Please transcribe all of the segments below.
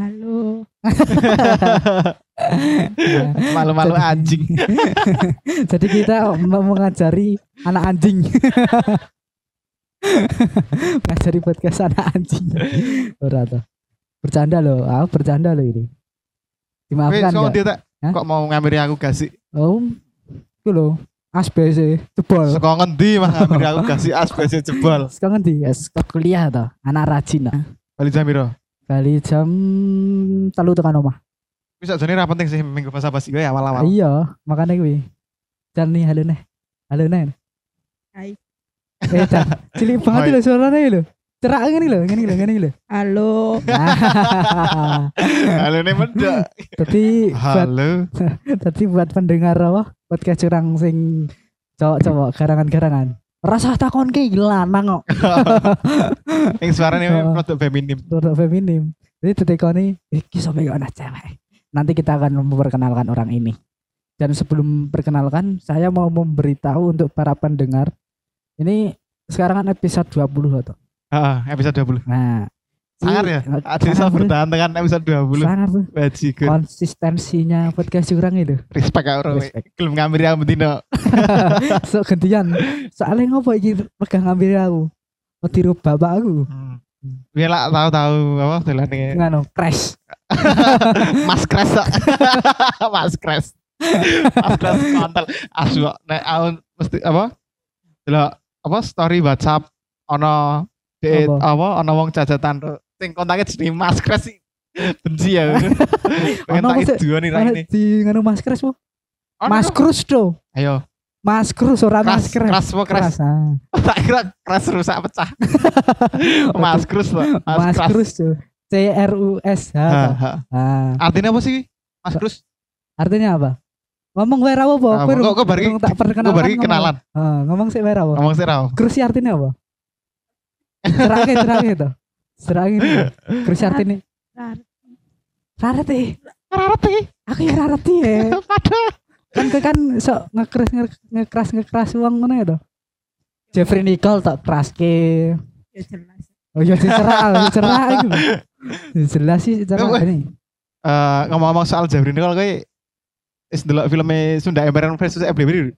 Halo. Malu-malu anjing. Jadi kita mau mengajari anak anjing. mengajari podcast anak anjing. Ora toh. Bercanda loh, ah bercanda loh ini. Wih, Dimaafkan kok nggak? dia tak kok mau ngambil aku gak sih? Oh, itu loh. ASBC jebol. Saka ngendi mah ngambil aku gak sih aspek jebol. Sekarang nanti ya, sekolah kuliah toh. Anak rajin lah. Bali jam Kali jam telu tekan omah. Bisa jadi ra penting sih minggu pas apa sih gue awal-awal. Iya, makanya gue. Dan nih halo nih. Halo nih. Hai. Eh, Dan. Cilik banget loh suaranya loh. Cerak gini loh, gini loh, gini loh. Halo. Halo nih mendak. Tapi Halo. tapi buat pendengar apa podcast curang sing cowok-cowok garangan-garangan. Rasa takon ke lanang kok. Yang suaranya produk feminim. Produk feminim. Jadi tetekoni iki sampai anak cewek. Nanti kita akan memperkenalkan orang ini. Dan sebelum perkenalkan, saya mau memberitahu untuk para pendengar. Ini sekarang kan episode 20 atau. Heeh, episode 20. Nah, Sangar ini- ya? sangat, bisa bertahan dengan episode 20. sangat tuh. Bajigur. konsistensinya podcast curang itu. Respect kak bro. Respect. Gelem ngambil aku betina. so gantian. Soalnya ngopo iki pegang ngambil aku. Metiru bapak aku. Biar lah tahu-tahu apa dolannya. Ngano, crash. Mas Kres. kok. Mas Kres. Mas Kres kontol. Asu nek aku mesti apa? Delok apa story WhatsApp ono Apa? ono wong jajatan tuh. Sing kontaknya jenenge Mas Kres sih. Benci ya. Pengen tak sih? iduan nih ini. di ngano Mas Crash po? Ono, Mas ono. Cruz do. Ayo. Mas Cruz ora Kras, Mas Crash. kras, kras? ah. Tak kira kras rusak pecah. Mas Krus loh. Mas Kras. Cruz do. C R U S H. Artinya apa sih? Mas Krus? artinya apa? Ngomong wae ra apa? Kowe kok- kok urung tak perkenalan. Ngomong. kenalan. Ngomong sih wae ra apa? Ngomong sih Rao. Cruz sih artinya apa? Serake, serake to. Serake. Cruz artinya Rar- Rarati. Rarati. Aku ya rarati ya. Padahal. kan ke kan sok ngekras ngekras ngekras uang ngono ya toh. Jeffrey Nicole tak keras ke. Ya jelas. Oh iya dicerah, dicerah itu. Jelas sih cerah ini. Eh, ngomong-ngomong soal ini kalau kayak is delok filmnya Sunda Embarrassment versus FBB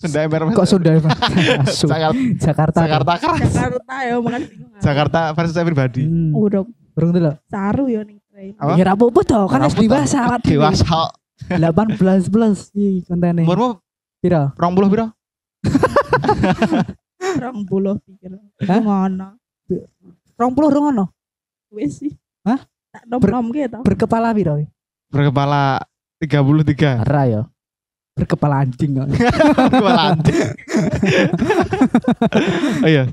Sunda Embarrassment Kok Sunda ya, Pak? Asu. Jakarta Jakarta. Jakarta keras Jakarta ya makan. Jakarta versus everybody Hmm. Udah Burung dulu. saru ya ning train. Apa? Ya apa toh, kan harus dewasa awak dhewe. dewasa 18 plus iki kontene. umurmu Pira? rong puluh biro Rong puluh pikir. Hah? Ngono. 20 rong ono. Wis sih. Hah? Tak nom Ber- nom gitu. Berkepala pira? berkepala 33 Ora ya. Berkepala anjing kok. berkepala anjing oh iya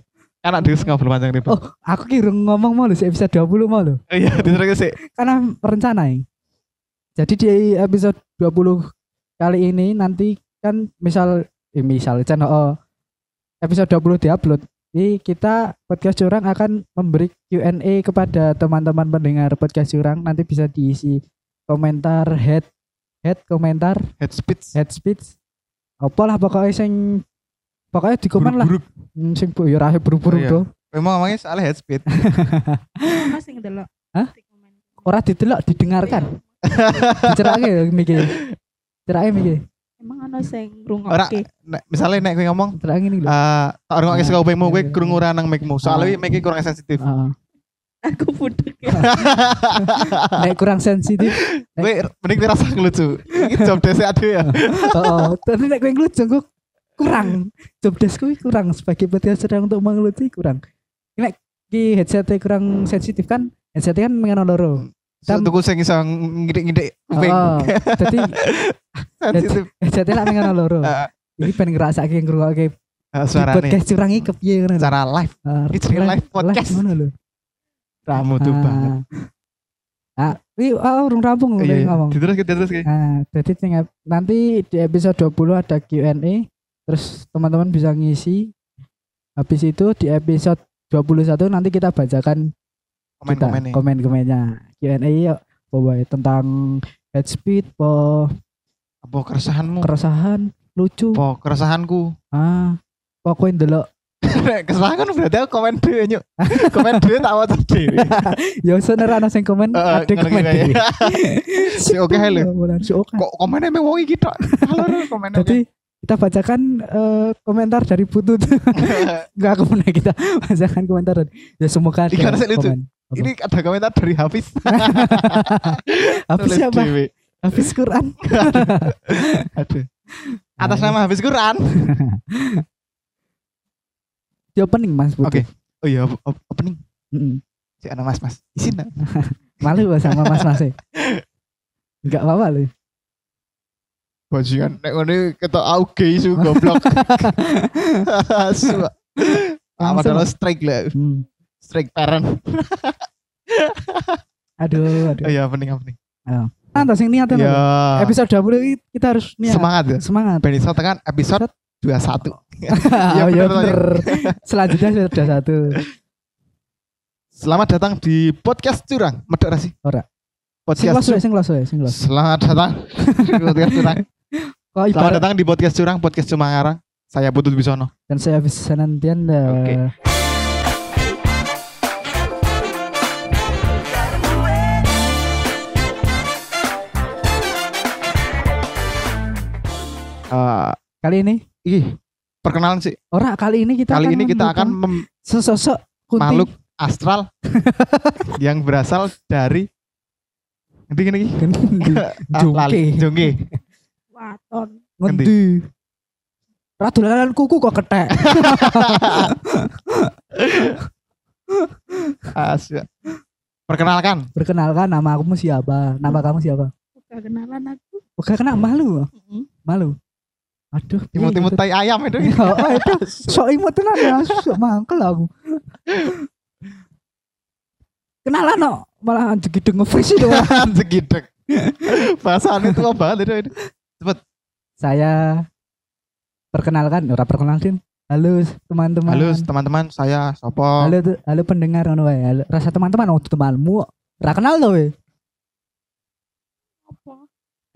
anak dhewe ngobrol panjang nih Oh, aku kira ngomong mau lho si episode 20 mau lho. oh iya diteruske sih karena rencana ya. Jadi di episode 20 kali ini nanti kan misal eh, misal channel oh, episode 20 diupload. Jadi kita podcast curang akan memberi Q&A kepada teman-teman pendengar podcast curang nanti bisa diisi komentar head head komentar head speech head speech apa lah pokoknya sing pokoknya di komen lah Buruk-buruk. Hmm, sing bu ya rahe buru-buru Oh, iya. tuh memang ngomongnya soal head speech Mas sing delok. Hah? Ora didelok didengarkan dicerake ya mikir cerake mikir Emang ana sing ora ngrungokke. nek- misalnya nek kowe ngomong cerake ini lho eh tak orang Nah, saka kupingmu kowe iya. krungu ora nang mic-mu soalnya Ah. mic kurang sensitif. Aku budek. ya. nek kurang sensitif Kowe mending kowe rasa lucu. Iki job desk ade ya. oh tapi nek kowe ngelucu kok kurang job desk kuwi kurang sebagai sedang untuk mengelucu kurang nek ki headsetnya kurang sensitif kan headsetnya kan mengenal loro Tam- tuku sing iso ngidik-ngidik kuping. oh jadi Sensitif. headsetnya lah mengenal loro Ah, ini pengen ngerasa kayak ngrungokke ah, Suarane podcast curang iki kepiye ngono cara live. Ah, Ini jenenge live podcast. ngono lho Kamu tuh Ah. banget. ah wi ah, urung rampung Iya, udah iya. ngomong diterus kayak. Nah, jadi tinggal- nanti di episode 20 ada Q&A, terus teman-teman bisa ngisi. Habis itu di episode 21 nanti kita bacakan kita Komen-komen nih. komen-komennya. Q&A yuk, bawa tentang head speed, po Apa keresahanmu? keresahan, lucu, Apa keresahanku? ah, pokoknya delok Nek kesalahan kan berarti aku komen dhewe nyuk. Komen dhewe tak waca dhewe. Ya sener ana sing komen, ada komen. dhewe. Si oke lho. Benar, si oke. Kok komennya emang wong iki tok. Halo komennya. Jadi kita bacakan eh, komentar dari Putut. Enggak aku pernah kita bacakan komentar. Ya semoga ada kan komen. Apa? Ini ada komentar dari Hafiz. Hafiz siapa? Hafiz Quran. Aduh. Atas nama Hafiz Quran. Di opening Mas. Oke. Oh iya op- op- opening. Mm-mm. Si ana Mas Mas. Isin. nak. Malu sama Mas Mas. Enggak apa-apa loh. Bajingan nek ngene ketok auge isu goblok. Asu. Ah, Langsung. padahal strike lah. Hmm. Strike parent. Aduh, aduh. Oh iya opening opening. Anda sing niat Ya. Episode 20 ini kita harus niat. Semangat ya. Semangat. Ben iso tekan episode 21. Iya bener, bener. Selanjutnya sudah satu. Selamat datang di podcast curang. Medok ra sih? Ora. Sing Podcast curang. sing los sing los. Selamat datang di podcast curang. Kok Selamat datang di podcast curang, podcast Cumangarang. Saya Putut Bisono. dan saya Hafiz Sanantian. Oke. Eh, Kali ini ih, perkenalan sih. ora kali ini kita Kali akan ini kita akan mem- sesosok kunti makhluk astral yang berasal dari ngendi gini Ah. Jongke. Jongke. Waton. Ngendi? Radulanan kuku kok ketek. Asyik. Perkenalkan. Perkenalkan nama aku siapa? Nama kamu siapa? Udah kenalan aku. Oke, kena malu. Mm-mm. Malu. Aduh, Imut-imut tai ayam itu. Ya, oh, itu sok imut tenan ya, sok mangkel aku. Kenalan no, malah gitu nge-freeze itu. Bahasaan itu apa banget itu. itu. Saya perkenalkan, ora perkenalkan. Halo teman-teman. Halo teman-teman, saya Sopo. Halo, halo pendengar ngono wae. Halo, Rasa teman-teman oh temanmu. Ora kenal to we. Apa?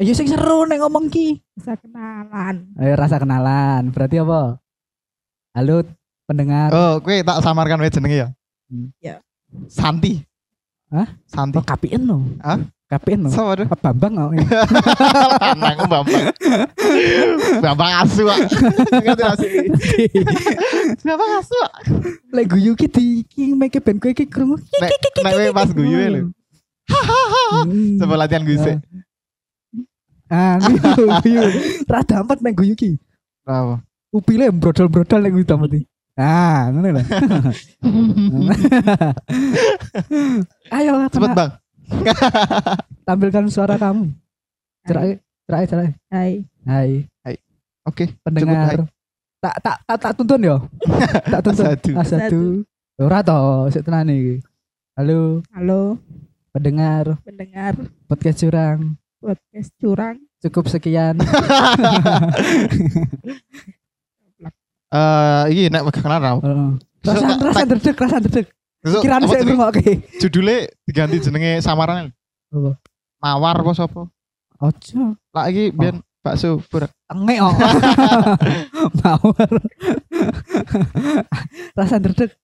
Ayo sing seru nek ngomong ki. Bisa kenalan. Ayo rasa kenalan. Berarti apa? Halo pendengar. Oh, kowe tak samarkan wae jenenge ya. Hmm. Ya. Santi. Hah? Santi. Oh, KPN no. Hah? KPN no. Sama. Apa Bambang oh. Anakku Bambang. Bambang asu. Sih? Bambang asu. Pak. Lek guyu ki di ki make ben kowe ki krungu. Nek pas guyu ya lho. Hmm. Coba latihan guyu sih. Ah, guyu, guyu. Ra dampet nek guyu ki. Apa? Upile brodol-brodol nek guyu dampet. Ah, ngono lho. Ayo, Cepet, Bang. tampilkan suara kamu. Cerai, cerai, cerai. Hai. Hai, Oke, pendengar. Tak tak tak tak tuntun yo. tak tuntun. Satu. Ah, satu. Ora to, sik tenan iki. Halo, Halo pendengar pendengar podcast curang. Podcast curang. Cukup sekian. Eh, iki nek kenalan ra. Heeh. Rasan rasan dredeg, rasan dredeg. Besok Kirane saya ngrungokke. Judulnya diganti jenenge samaran. Apa? Mawar apa sapa? Ojo. Lah iki biyen bakso burak. Tengek kok. Mawar. Rasan dredeg.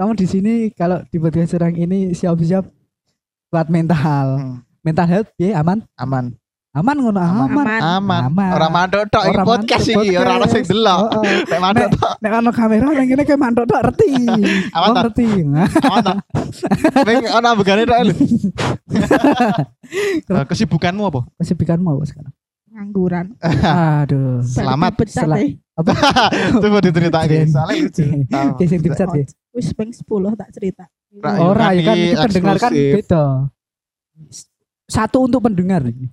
Kamu di sini kalau di podcast curang ini siap-siap kuat mental. Hmm, Mental health piye aman? aman. Aman ngono Aman. aman. Aman. Aman. Aman. Ora mandok tok iki podcast mandok iki, ora ono sing delok. Oh, oh. Nek mandok tok Nek ono kamera nang kene kayak mantok tok ngerti. Aman Oh, ngerti. Nah, aman ta. Ning ono begane tok lho. Eh, Kesibukanmu apa? Kesibukanmu apa sekarang? Ngangguran. Aduh. Selamat. Dipecat Sel- eh. Coba diceritake. Keren. Soalnya lucu. Sing dipecat ya. Wis peng 10 tak cerita. Ra. Ora, ya kan ini itu pendengar kan eksklusif. beda. Satu untuk pendengar ini.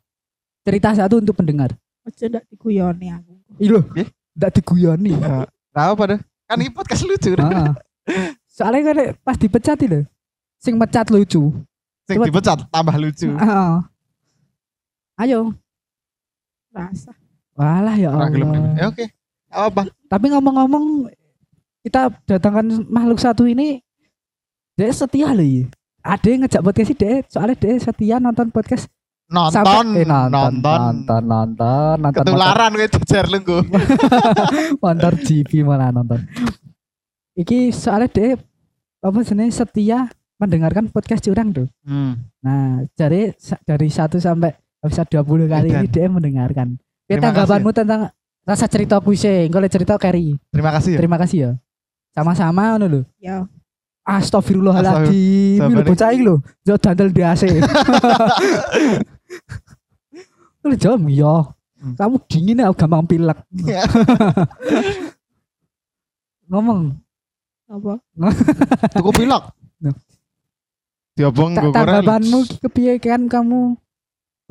Cerita satu untuk pendengar. Ojo ndak diguyoni aku. Iya. Eh? Ndak diguyoni. Ya, Tahu pada? Kan ini podcast lucu. Heeh. Soalnya kan pas dipecat itu sing mecat lucu. Sing Coba- dipecat tambah lucu. Heeh. Ayo. Rasa. Walah ya Allah. Ya oke. Apa? Tapi ngomong-ngomong kita datangkan makhluk satu ini dia setia loh ya. Ada yang ngejak podcast sih dia soalnya dia setia nonton podcast Nonton, sampai eh, nonton, nonton. nonton nonton nonton Ketularan kowe jejer lu nggo. motor GP malah nonton. iki soalnya deh apa sebenarnya setia mendengarkan podcast curang tuh. Hmm. Nah, dari dari 1 sampai episode 20 kali Edan. ini dia mendengarkan. Ya tanggapanmu tentang rasa cerita kuise, engko le cerita Kerry. Terima kasih ya. Terima kasih ya. Sama-sama ngono lho. Ya, Astagfirullahaladzim. Ini bocah iki lho, yo dandel di AC. Lu jawab iya. Hmm. Kamu dingin ya gampang pilek. Ya. Ngomong, apa? Tuku pilok. No. Diobong tak gue tanggapanmu kepiye kan kamu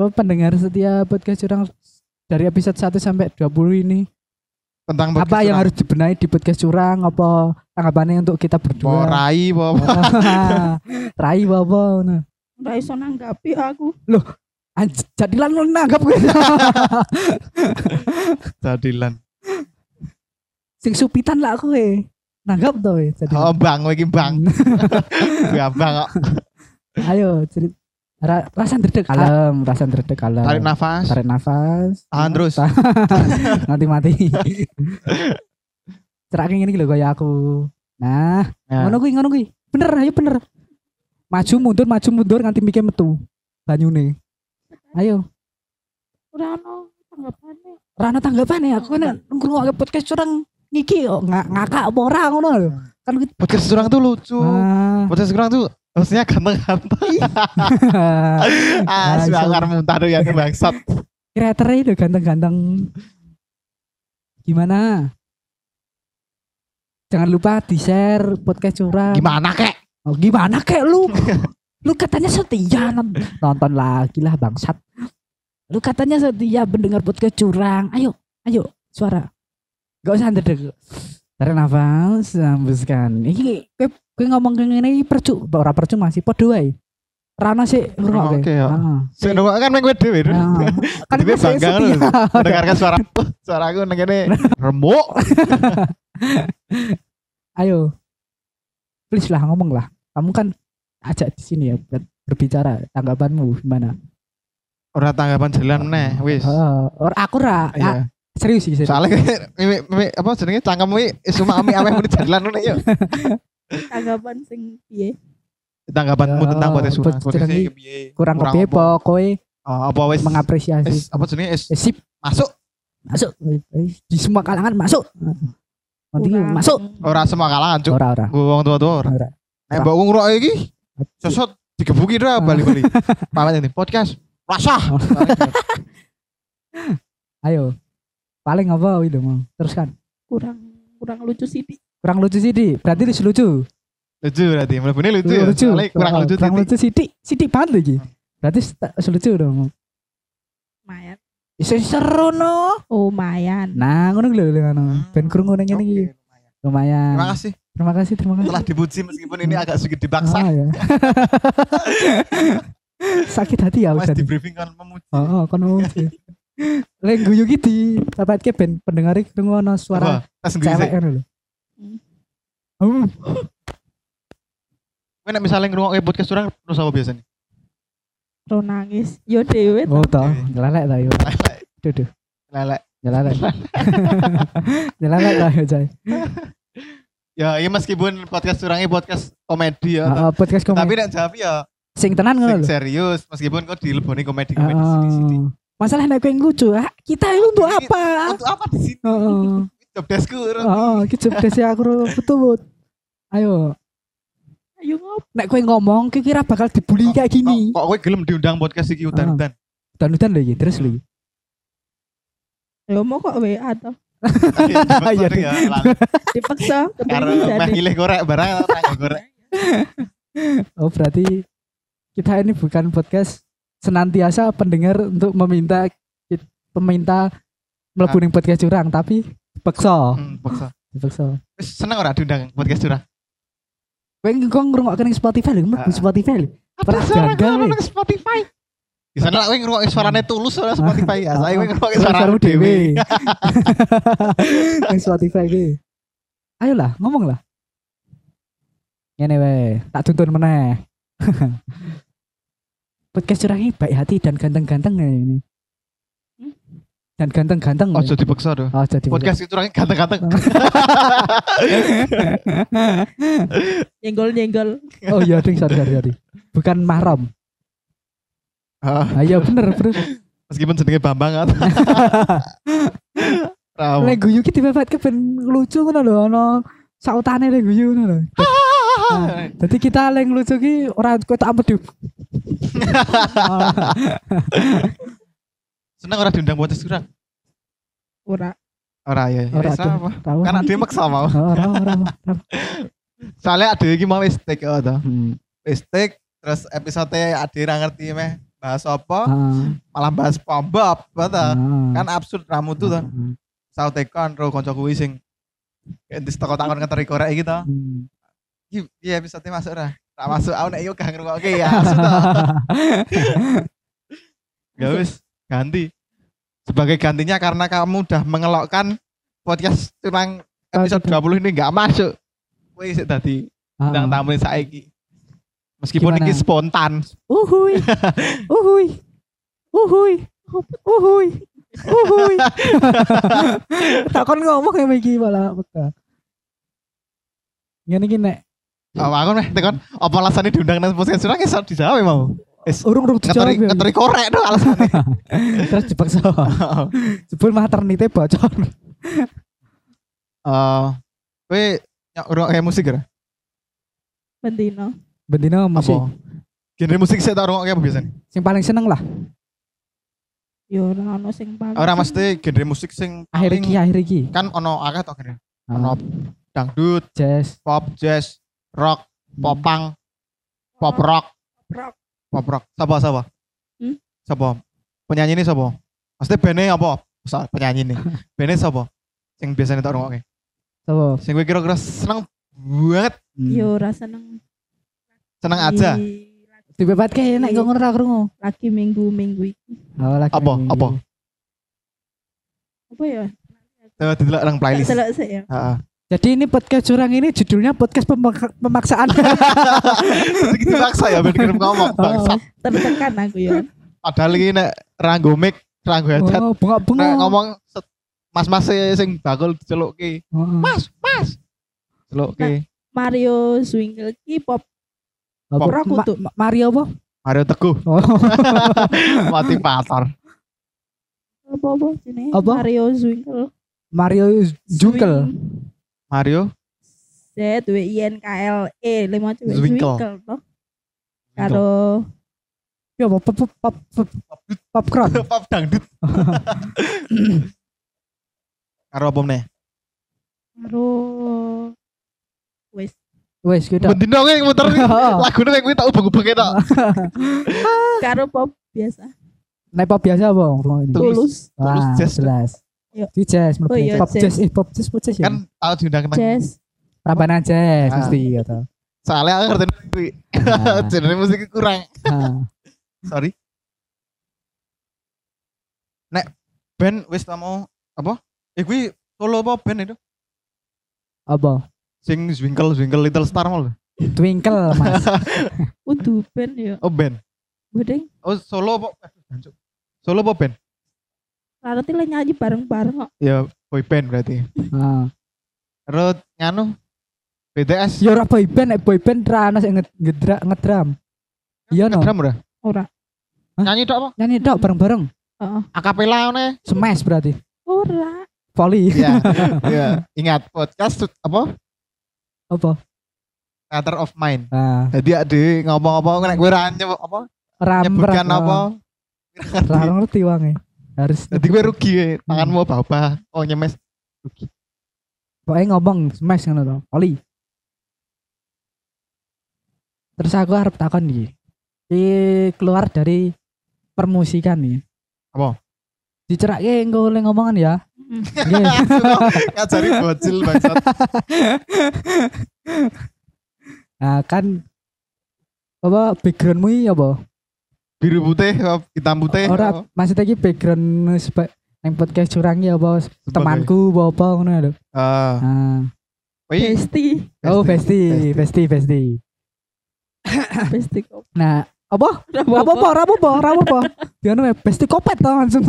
oh, pendengar setia podcast curang dari episode 1 sampai 20 ini tentang apa podcast yang curang. harus dibenahi di podcast curang apa tanggapannya untuk kita berdua rai apa rai apa nah. Ora iso nanggapi aku. Anj- jadilah lu nanggap gue jadilan. sing supitan lah aku eh nanggap tuh eh Oh bang, iki bang. Ya bang kok. ayo cerit ra, rasa dredeg kalem rasa dredeg kalem. Tarik nafas. tarik nafas. Tahan terus. nanti mati cerak ini lho kayak aku. Nah Ya. ngono kuwi ngono kuwi. Bener ayo bener. Maju mundur maju mundur nganti mikir metu. Banyune. Ayo. Ora ono tanggapane. rana tanggapan ya aku kan ngrungokne podcast curang ngiki kok nga- ngakak apa ora ngono lho. Kan Podcast curang tuh lucu. ah. Podcast curang tuh hostnya ganteng-ganteng. Ah, suangar muntah tuh ya bangsat. kreatornya itu ganteng-ganteng gimana jangan lupa di share podcast curang Gimana kek? Oh, gimana kek lu? lu katanya setia non- nonton lagi lah bangsat. Lu katanya setia mendengar podcast curang. Ayo, ayo suara. Gak usah ndedeg. Tarik nafas, hembuskan. Ini kowe kowe ngomong ngene iki percu, ora percuma sih podo wae. Rana sih ngrungokke. Oke, ya. Heeh. Sing nunggu kan kowe dhewe. Heeh. Kan gue saya bangga. Mendengarkan suara suaraku nang kene remuk. Ayo. Please lah ngomong lah. Kamu kan ajak di sini ya buat berbicara tanggapanmu gimana? Ora tanggapan jalan meneh wis. Heeh. Or aku ra Iya. ah, serius sih serius. Soalnya apa jenenge cangkem wi cuma ami ameh muni jalan ngono ya. Tanggapan sing piye? Tanggapanmu Ya, tentang iki iki piye? kurang Kurang kepiye apa? pokoknya Oh, apa wis mengapresiasi. wis apa jenenge wis Eh, sip, masuk masuk di semua kalangan masuk. Nanti masuk. ora semua kalangan cuk. Ora ora. Wong tua-tua ora. Ora. Nek mbok ngrungok iki sosot digebuki ora bali-bali. Pamit ini podcast rasa. Ayo. Paling apa itu mau? Teruskan. kurang kurang lucu sih. Kurang lucu sih, Di. Berarti lucu lucu. Lucu berarti. Mlebune lucu ya. lucu. Kurang Oh, lucu Kurang titik. lucu sidik. Sidik banget lagi. Berarti sta- lucu dong. Lumayan. Bisa seru no. Oh, lumayan. Nah, ngono lho ngono. Ben krungu nang ngene iki. Lumayan. Terima kasih Terima kasih, terima kasih. telah dipuji meskipun ini agak sedikit dipaksa. Ah, ya. Sakit hati ya Mas udah. di briefing kan memuji. Oh, oh kan sih. Lek guyu gitu, dapat ke ben pendengar iki ngono suara cewek ngono lho. Hmm. Kowe nek misalnya ngrungokke podcast curang terus apa biasanya? Ro nangis. Yo dewe Oh, toh, Oke. nyelalek ta yo. Lelek. Duh, duh, Lelek. nyelalek. Nyelalek ta yo, Cai. Ya, iya meskipun podcast curangnya podcast komedi ya. Heeh, podcast komedi. Tapi nek jawab ya Sing tenan ngono lho. serius meskipun kok dileboni komedi-komedi sini-sini. Heeh. Masalah nek kowe yang lucu, ah, kita itu untuk apa? Untuk apa di sini? Heeh. Job deskku. Ron. Heeh, iki job desk aku betul. Ayo, Ayo ngop. nek kowe ngomong kowe kira bakal dibully kayak gini. Kok kowe gelem diundang podcast iki udan-udan? Dan-dan lho iki, terus lho. iki. Yo mau kok WA toh. Iya, Iya, ya. Dipaksa kepengen meh milih korek barang korek. Oh, berarti kita ini bukan podcast senantiasa pendengar untuk meminta peminta mlebu ning podcast curang, tapi dipaksa. Hmm, paksa. Dipaksa. Wis seneng ora diundang podcast curang? Kowe kok ngrungokne ning Spotify lho, mlebu Ah. Spotify lho. Ada Pernah suara weh. nang Spotify. Di sana lah ngrungokne suarane tulus ora Spotify ya. Saya kowe ngrungokne Suaramu suaramu dhewe. Ning Spotify iki. Ayolah, ngomong lah. Ngene wae, tak tuntun meneh. Podcast curang ini baik hati dan ganteng-ganteng ini. Dan ganteng-ganteng. Oh, jadi dipaksa tuh. Oh, jadi Podcast itu orangnya ganteng-ganteng. Nyenggol nyenggol. Oh iya, ding, sorry, sorry, sorry. Bukan mahram. Ah, Ah, iya bener, bener. meskipun jenenge Bambang kan. Rawo. Lek guyu ki dibabetke ben lucu ngono lho, ono sautane lek guyu ngono lho. Nah, Jadi kita lek lucu ki ora ketok ameduk. Seneng ora diundang podcast kurang. Ora. Ora ya. Ora tuh. apa? Tahu. Kan ada maksa mau. Ora ora. Soalnya ada iki mau wis take oh, toh. Hmm. Terus episode ade ra ngerti meh bahas apa, Ah, malah bahas pambab, ah. bata. Kan absurd ramu tuh. Hmm. Sao tekon ro kanca kuwi sing di toko takon ngeteri korek toh. Hmm. Iya episode masuk ra. Tak masuk aku nek yo gak ngrungokke ya. absurd toh. Ya wis, ganti. Sebagai gantinya karena kamu udah mengelokkan podcast curang episode 20 ini nggak masuk. Wih, tadi Ah. bintang tamu saiki. Meskipun Gimana? ini spontan. Uhuy. Uhuy. Uhuy. Uhuy. Uhuy. Takon ngomong ya iki malah peka. Ngene iki nek Oh, aku nih, tekan apa alasannya diundang nang podcast curang iso dijawab mau. Wis urung urung dijawab. ngeteri ya. ngeteri korek tuh alasannya. Terus dipaksa. Jebul maternite bocor. Eh, kowe nyok ngrungokke musik ora? Bendino. Bendino musik. Apa? Genre musik saya tak ngrungokke apa biasanya? Sing paling seneng lah. Yo ora ono sing paling. Ora mesti genre musik sing Akhir paling- iki akhir iki. kan ono akeh to genre. Ah, Ono dangdut, jazz. pop, jazz, rock, popang, pop rock, Rock. Pop rock. Sapa sapa? Hmm? Sapa? Penyanyi ini sapa? Maksudnya bandnya apa? Sa- penyanyi ini. bandnya sapa? Sing biasanya tak ngrungokke. Sopo? Sing kowe kira-kira seneng banget, Hmm. Yo ora seneng. seneng aja. Lagi- Dibebaske enak kok ngono ra krungu. Lagi minggu-minggu iki. Oh, lagi Apa? minggu. Apa? Apa ya? Coba didelok nang playlist. Delok sik ya. Heeh. Jadi ini podcast curang ini judulnya podcast pemak- pemaksaan. Jadi kita paksa ya kirim ngomong bangsa. Tertekan aku ya. Padahal iki nek ranggo mic, ranggo headset, oh, bengok-bengok. nek ngomong mas-mas sing bakul dicelukke. Heeh. Mas, mas. Celukke. Mario Swingle ki pop? Ora Ma-. Ma- Mario apa? Mario Teguh, Oh. motivator. apa apa jenenge? Apa? Mario Swingle. Mario Jungkel. Mario Z W I N K L E lima cewek. Zwinkle toh. Karo Ya apa pop pop pop pop popcorn. pop dangdut. Karo apa meneh? karo wes Wes kita. Bendino kowe muter lagune kowe tak ubeng-ubenge tok. karo pop biasa. Naik pop biasa apa? Tulus. Tulus. Tulus Ah, jazz. Di jazz, mlebu. Oh iya, pop jazz. jazz, eh pop jazz, pop jazz ya. Kan tau diundang nang Jazz. Rambanan jazz Ah. mesti gitu. soalnya aku ngerti kuwi. Ah, Genre musik kurang. ah. Sorry. Nek band wis tak mau apa? Eh kuwi solo apa band itu? Apa? Sing Zwinkle Zwinkle Little Star mal. Twinkle, Mas. Udu band ya. Oh band. Bodeng. Oh solo apa? Jancuk. Solo apa band? Rarati lah nyanyi bareng-bareng kok. Ya boy band berarti. Ah. Terus nganu BTS. Ya ora boy band, nek boy band ra ana sing nge- ngedra- ngedram. Iya no. Drum ora? Ora. Nyanyi tok apa? Nyanyi tok bareng-bareng. Heeh. Akapela ngene. Smash berarti. Ora. Volley. Iya. Iya. Ingat podcast apa? Apa? Theater of Mind. Ah, Jadi ade ngomong apa nek kowe ra nyebut apa? ram Nyebutkan apa? Ra ngerti wange. Harus Jadi gue rugi ya. Tanganmu apa-apa. Oh nyemes. Rugi. Pokoknya ngomong smash ngono to. Volley. Terus aku harap takon nih. Iki keluar dari permusikan nih. Apa? Dicerake engko oleh ngomongan ya. Nggih. Ngajari bocil bangsat. Nah, kan apa backgroundmu iki apa? Biru putih, hitam putih. Ora apa? maksudnya iki background seba yang podcast curangi apa Sebagai- temanku apa apa ngono lho. Ah, Ah. wih, Besti. Oh, Besti. Besti, Besti, Besti. Besti kok. Nah, apa apa apa apa apa apa apa dia namanya besti kopet tau langsung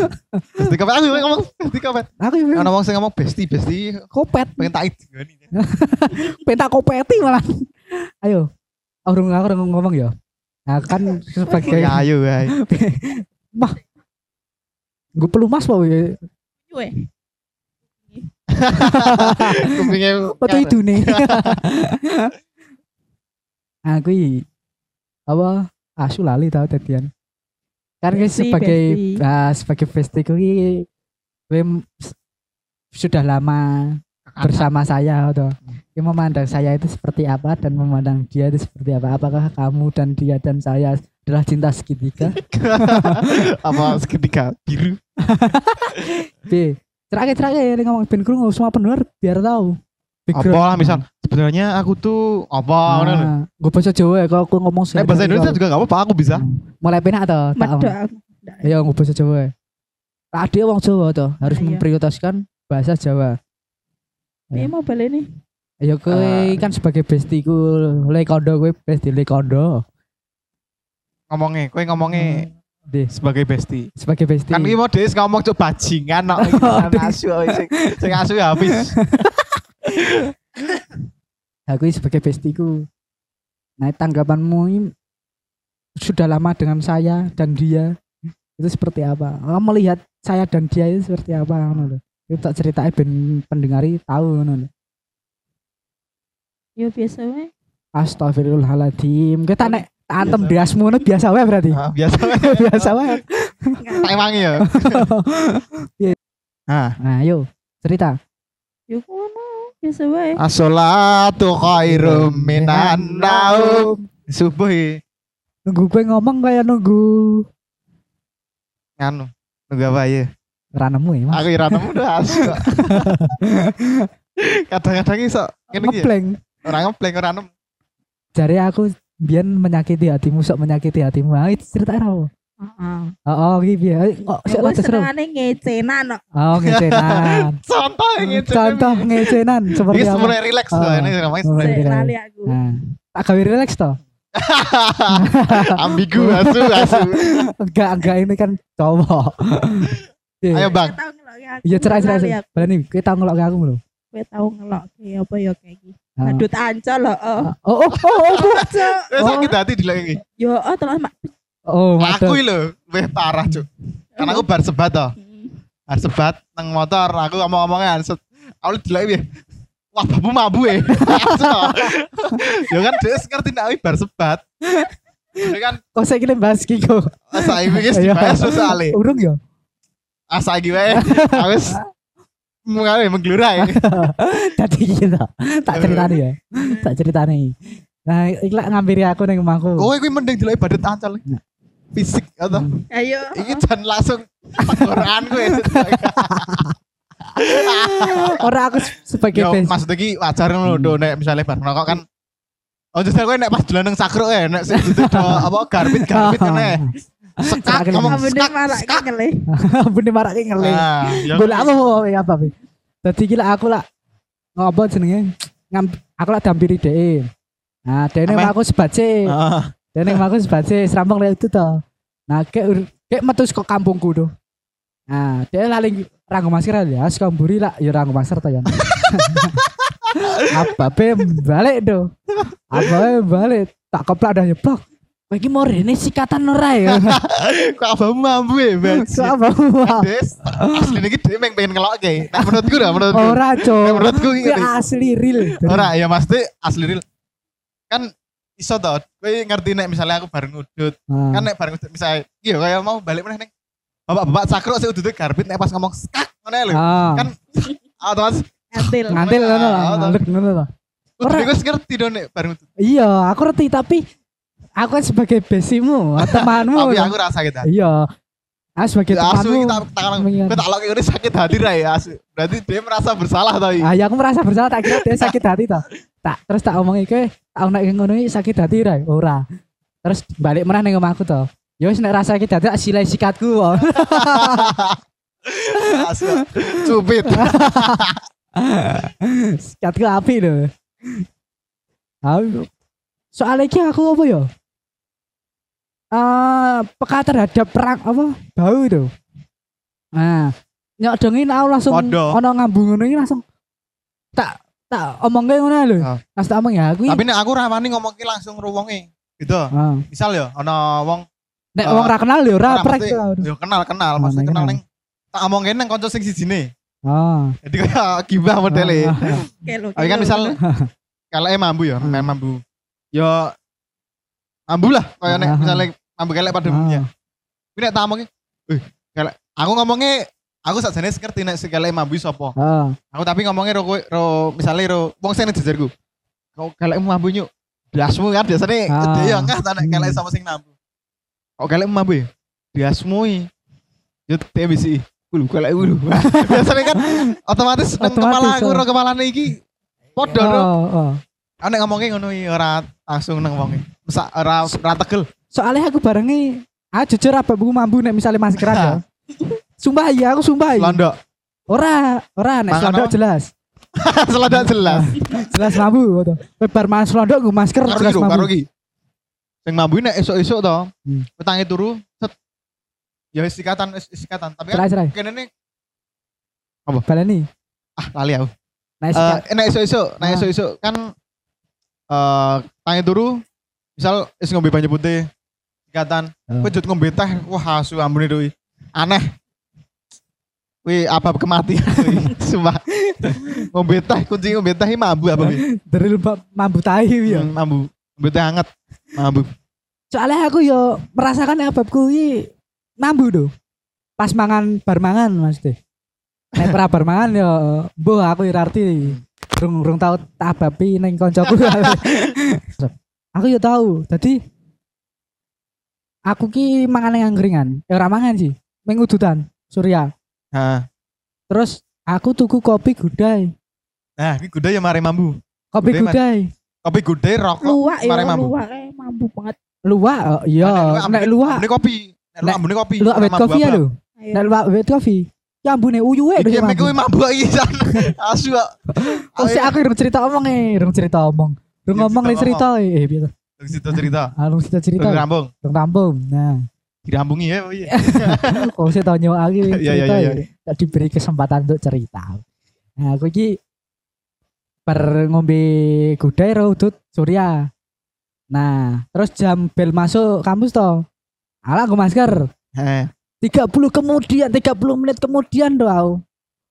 Besti kopet aku ngomong besti kopet. aku Ana wong sing ngomong besti besti kopet pengen tak ideni. penta kopeti malah ayo orang aku orang ngomong ya nah kan sebagai Ya ayo ae. gue perlu mas pak ya. Weh, Kupinge foto itu nih aku i- apa asu lali tau tadian kan guys sebagai besti. ah, sebagai besti kui gue sudah lama bersama saya atau yang memandang saya itu seperti apa dan memandang dia itu seperti apa apakah kamu dan dia dan saya adalah cinta segitiga apa seketika biru. B terakhir terakhir ngomong ben krungu semua pendengar biar tahu Apa lah misal sebenarnya aku tuh apa lho. gue bahasa Jawa ya kalau aku ngomong Eh bahasa Indonesia juga gak apa-apa aku bisa. mulai penak toh tak. Ayo ngomong bahasa Jawa. Ada wong Jawa toh, harus Ayo. memprioritaskan bahasa Jawa. Ini mau balik nih. Ayo kowe Eh. kan sebagai bestiku le kondo kowe besti le kondo. Ngomongnya, kowe ngomongnya Deh, sebagai besti. sebagai besti. Kan iki mau Des ngomong cuk bajingan kok iki kan asu oh, sing sing asu ya habis. aku sebagai bestiku. Nah, tanggapanmu sudah lama dengan saya dan dia itu seperti apa? Kamu melihat saya dan dia itu seperti apa ngono lho. Itu tak ceritain ben pendengari tahu ngono lho. Yo biasa weh. Astagfirullahaladzim. Kita nek antem diasmu ngono biasa wae berarti. Ah, biasa biasa wae. tak wangi ya. Nah, Nah, ayo cerita. Yo kono biasa weh. as-sholatu khairum minan naum. Subuh iki Nunggu gue ngomong kayak nunggu nganu. Nunggu apa ya? ranemu ya, Mas. Aku ira nemu udah asu. kok. Kadang-kadang iso ngene iki. ya, Ngebleng. Ora ngebleng ora nemu. Jari aku biar menyakiti hatimu, sok menyakiti hatimu. Ah, itu cerita apa? Heeh. Oh, oh gitu ya. Kok sok gue rada seru. senengane ngecenan kok. Oh, ngecenan. Contoh ngene. Contoh ngecenan seperti Iki apa? mulai relax Oh. loh ini namanya Sik lali aku. Nah, tak gawe relax toh. ambigu asu asu. Enggak, enggak ini kan cowok. Iya. Ayo Bang. Iya cerai cerai. Berani, kita ngelok ke aku belum? Kowe tau ngeloki apa ya kayak iki. Ah. Adut ancol loh. Oh. Oh, oh, oh, oh, Bu. Cuk. Wes sakit hati dilek iki. Yo oh terus mak. oh, Aku lho, weh parah cuk. Kan aku bar sebat toh. Bar sebat nang motor aku ngomong-ngomongnya set. Aku dilek piye? Wah, babu mabu ya. ya kan dia ngerti nek aku bar sebat. Ya kan Kok saya kira bahas Kiko? saya wis Iya. dibahas soalnya. Urung ya? Asa iki wae. Wis mulai menggelurai. Tadi gitu. Tak ceritani ya. Tak ceritani. Nah, ikhlas ngampiri aku ning omahku. Kowe kuwi mending dilek badet ancol. Fisik atau Ayo. iki jan langsung tenggorokan kowe. Orang aku se- sebagai Yo, fans. maksudnya ki wajar ngono lho nek misalnya bar ngerokok kan Oh justru kowe nek pas dolan nang sakruk ya nek sing dudu do apa garbit garbit kene. Sekak ngomong sekak. ngele. Bener marah ki ngeli. Nah, ya apa ya apa Bi? Tadi gila aku lah ngopo jenenge ngam aku lah dampiri DE. Nah, DE Amen. aku sebace. Ah, DE aku sebace serampung lek itu toh. Nah, ur- kayak metu kok kampungku tuh. Nah, dia lali ranggo masker ya, sekamburi lah ya ranggo masker toh ya. Apa be balik tuh. Apa balik tak keplak dah nyeplok. Iki mau rene sikatan ora ya. Kok abamu mampu ya, Bes. Kok apa? Des, asli ini dia pengen pengen ngelokke. Nah, menurutku dah, menurutku. Ora, Nek Cok. menurutku Kuwi iki. asli real. Ora, ya mesti asli real. Kan iso toh, kowe ngerti nek misalnya aku bareng udut, Nah. kan nek bareng udut misalnya, iya kayak mau balik meneh ning Bapak-bapak sakruk sih udut garbit nek pas ngomong skak ngono lho. Ah. Kan otomatis Ngantil. ngantil ngono lah, Ah, ngantil ngono lah. Ora. wis ngerti dong nek bareng udut. Iya, aku ngerti tapi aku kan sebagai besimu, temanmu. Tapi kan. aku rasa gitu. Iya. Aku sebagai Ya, asu temanmu. tak mengingat- kowe tak lok ini sakit hati ra ya asu. Berarti dia merasa bersalah tau iki. Ah, ya aku merasa bersalah tak kira dia sakit hati toh. Tak terus tak omongi kowe, tak nek ngono iki sakit hati ra? Ora. Terus balik meneh ning omahku toh. Ya wis nek rasa sakit hati tak silai sikatku. Asu. Cupit. sikatku api lho. Aku soalnya iki aku apa ya? Eh peka terhadap perang apa bau itu. Nah, nyodongin aku langsung Podo. ono ngambung ngono iki langsung tak tak omongke ngono lho. Pas tak omong ya aku Tapi nek aku rawani ngomong ki langsung ruwonge. Gitu. Ah. Misal ya ana wong Nek Ah. wong ra kenal yo ora ora prek. yo kenal kenal, Ah, maksudnya nek kenal kenal. ning tak omongin nang kanca sing sijine. Ah. Jadi kayak gibah modele. Tapi kan misal kalau mambu ya, main mambu. Yo mambu lah kayak nek misalnya mambu kelek pada ah. umumnya. Tapi nek tak omongin, eh kelek. Aku ngomongnya aku sakjane ngerti nek sekelek mambu sapa. Ah. Aku tapi ngomongnya ro, ro misalnya ro wong sing jejerku. Kau kelek mambu nyuk. Biasmu kan biasanya Ah. dia enggak tak nek kelek Hmm. sama sing mambu. Kok kelek mambu ya? Biasmu i. Yo TBC. Ulu kelek ulu. biasanya kan otomatis nang Otomatis, kepala aku oh. ro kepalane iki padha ro. Oh, oh. Aku ngomongnya ngono iki ora langsung nang wonge. Masa ora ora tegel. Soalnya aku barengi ah jujur apa buku mambu nek misalnya maskeran ya. Sumpah iya aku sumpah iya. Londok. Ora, ora nek selondok apa? jelas. Selondok jelas. Jelas mambu gitu. Bar mas selondok gue masker Karo jelas lho, karo iki. Sing mambu nek esuk-esuk to. Hmm. Petangi turu set. Ya istikatan is- istikatan, tapi kan Cerai cerai. kene nih Baleni. ah lali aku. Nah, Eh sikat. nek esuk-esuk, nek Ah. esuk-esuk kan eh tangi turu misal is ngombe banyu putih ikatan Oh. kowe jut ngombe teh wah asu ambune doi aneh Wih, apa kematian kuwi. Sumpah. ngombe teh, kunci ngombe teh iki mambu apa kuwi? Dari lupa mambu tahi ya. Hmm, mambu. Ngombe teh hangat. Mambu. Soalnya aku yo merasakan ababku iki mambu do. Pas mangan bar mangan Mas Teh. Nek pra bar mangan yo mbuh aku ora arti. Rung rung tau tak abapi ning kancaku. aku yo tahu. Dadi aku ki mangan ning angkringan. Ya ora mangan sih. Mengudutan Surya. Nah, Terus aku tuku kopi gudai. nah ini gudai ya mari mambu. Kopi Gudai, gudai. Kopi gudai rokok. luwak ya mari mambu. luwak eh mambu banget Luwak oh, iya. Nek luwak Ambune kopi. Nek Nek- ambune kopi. luwak wet mambu kopi ya lho. Nek luwak wet kopi. Ya ambune uyuwe Iki lho mek kuwi mambu iki jan. Asu kok. Oh, si aku urung cerita omong eh, urung cerita omong. Urung Ya, ngomong nih cerita eh, eh Terus cerita cerita. Ah, urung cerita cerita. Terus rambung. Urung rampung. Nah, Dirambungi ya. oh iya. kok sih tau nyawa aku Iya, iya, cerita iya, ya. Tak diberi kesempatan untuk cerita. Nah, aku iki per ngombe gudai ro udut Surya. Nah, terus jam bel masuk kampus toh. Alah aku masker. Eh, 30 kemudian 30 menit kemudian doh aku.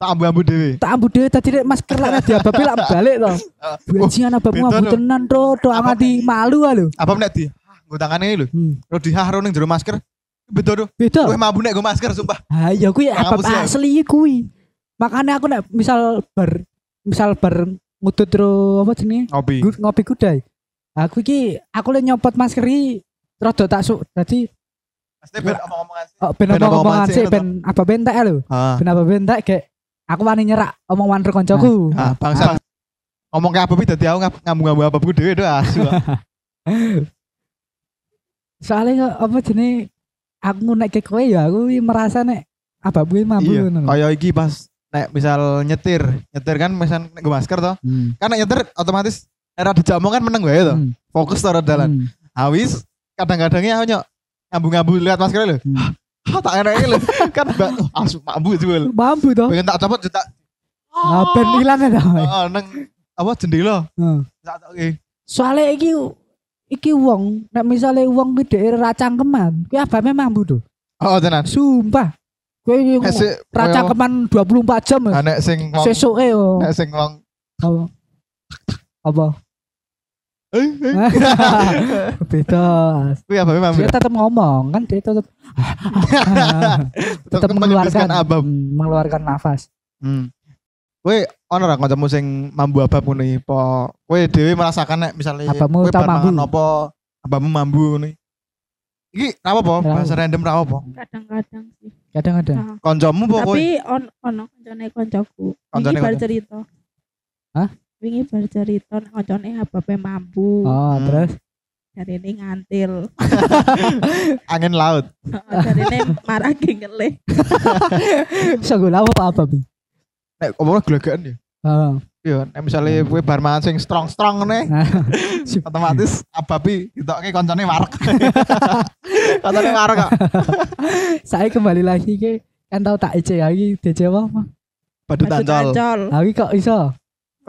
Tak ambu-ambu dhewe. Tak ambu dhewe tadi nek masker lah diabapi lak balik. Eh, Bajingan abangmu beda ambu tenan do Apa nganti malu ah lho. Apa nek di ah, nggo tangane lho. Hmm. Ro diharo ning jero masker. Beda do. Beda. Kowe mambu nek nggo masker sumpah. Ah ya kuwi Nang apa ya? asli kuwi. Makanya aku nek misal bar misal bar ngudut ro apa jenenge? Ngopi. Ngopi gudai. Aku iki aku le nyopot masker iki rada tak su. Dadi Pasti ben omong-omongan sih. oh, ben omong-omongan omongan sih ben apa bentek lho. Ah. Ben apa bentek kayak aku wani nyerak omongan ro koncoku. Ah, bangsa. Ngomong kayak apa bi dadi aku ngab- ngambung-ngambung apa bu dhewe do asu. kok. Soalnya apa jenenge aku nek ke kowe ya aku iki merasa nek apa kuwi mampu Iya. ngono. lho. Kayak iki pas nek misal nyetir, nyetir kan misal nek masker to. Hmm. Kan nek nyetir otomatis era dijamong kan meneng wae to. Hmm. Fokus to dalan. Hmm. Awis kadang-kadangnya aku nyok ngambung-ngambung lihat masker lho. Hmm. Ah, tak enak lho. kan mbak oh, asu mambu juga lho. Mampu toh. Pengen tak copot jetak. Nah, ben ilang ta. Heeh, nang apa jendela. Heeh. Tak tak oke. Soalnya iki iki wong nek misale wong ki dhek ra cangkeman, kuwi ababe mambu to. Oh, tenan. Sumpah. Kowe iki Nek sik ra koyo- cangkeman 24 jam. Ah, nek sing Sesuke yo. nek sing wong Apa? Apa? eh eh, Beda. kuwi apa memang Dia tetap ngomong kan dia tetap tetap mengeluarkan abab. hmm, mengeluarkan nafas. Hmm. Kowe ono ra kancamu sing mambu abab ngono iki apa kowe dhewe merasakan nek misalnya Ababmu kowe bar mambu? mangan apa ababmu mambu ngono iki. Iki ra Ra bahasa random ra apa. kadang-kadang sih Kadang-kadang. Nah, Kancamu apa kowe? tapi on ono koncoku Koncone wingi bar cerita Hah? wingi bar cerita nek koncone ababe mampu Oh, Hmm. terus dari ini ngantil Angin laut. dari ini marah gengeleh iso gue lawa apa apa bi? Nek omongnya gelegaan ya. Oh, Iya, nek misale kowe bar mangan sing strong-strong ne, otomatis ababi ditokke koncone warek. koncone warek kok. saya kembali lagi ke kan tau tak ece lagi DC apa Badut Badut ancol. ancol. lagi kok iso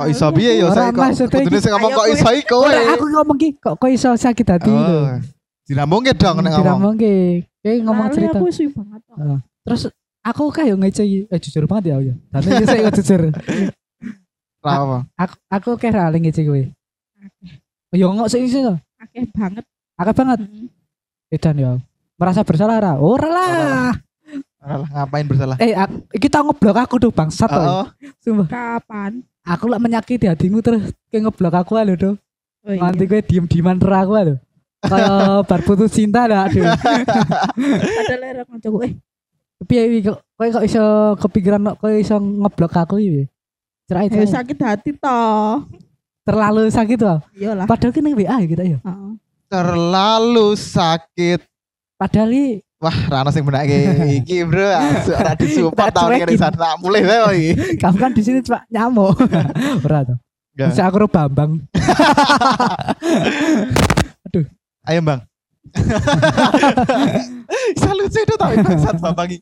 Kok iso piye ya Ora, saya kok kudune sing ngomong kok iso iku kowe. aku ngomong ki kok kok iso sakit hati lho Oh. Dinambungke dong nek ngomong. ngomong ki kayak ngomong cerita Aku suwi banget kok. terus aku kayak ngece eh jujur banget ya ya tapi ini saya jujur Lah apa? aku aku kayak rale ngece kowe yo ngok sih sih Akeh banget. akeh banget Mm. edan ya merasa bersalah ra ora lah Ora lah, ngapain bersalah? eh aku, kita ngeblok aku tuh bangsat tuh Oh, sumpah Kapan? Aku lah menyakiti hatimu terus kayak ngeblok aku lho tuh Oh, iya. nanti gue diem dieman ra aku lho kayak bar putus cinta dah aduh Padahal era kancaku eh piye iki kok kowe kok iso kepikiran kok iso ngeblok aku iki cerai cerai. sakit hati toh. terlalu sakit tuh Iyalah. padahal ning WA kita ya Heeh. terlalu sakit. padahal iki Wah, Rano sing benake iki, Bro. Asu ora disupport Tak tahun cuekin. kene sana mulai wae kok iki. kamu kan di sini cuma nyamuk ora tuh Enggak. bisa aku ro bambang Ayo, Bang. Salut sih itu tapi bangsat Bambang iki.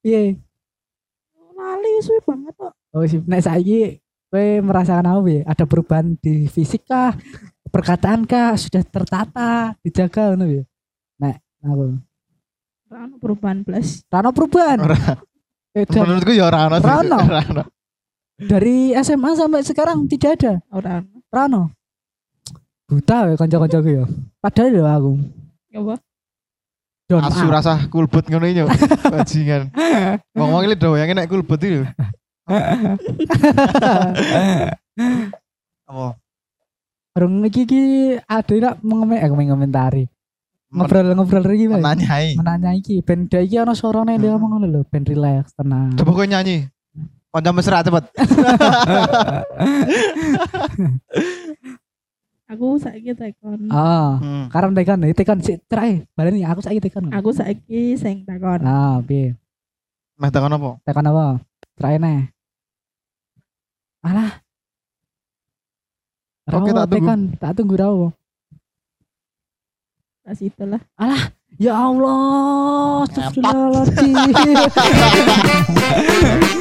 iya Lali suwi banget kok. oh sip nek saiki kowe merasakan apa ya ada perubahan di fisik kah perkataan kah sudah tertata dijaga ngono ya apa Ora ono perubahan plus. Rano perubahan Ora. Eh, Menurutku ya ono. Ora ono. dari SMA sampai sekarang tidak ada Ora ono. Rano buta ya kanca-kancaku ya padahal ya aku Ya apa? don Asu rasa kulbut ngono iki yo. Bajingan. Ngomong iki yang nek kulbut iki lho. Apa? Rung iki iki ada nak mengomen eh mengomentari ngobrol-ngobrol iki Pak. Menanyai. menanya iki ben dia iki ana suarane dia ngomong ngono lho ben relax tenang Coba kowe nyanyi. Kanca mesra cepet. Aku saiki tekon. ah Hmm. karena tekan nih tekan si cerai baleni aku saiki tekan Aku saiki sing tekon. ah piye Meh tekan apa? tekan apa cerai nih alah Oke, tak tunggu. tekan tak tunggu rawo Tak situ lah. ya Allah astagfirullahaladzim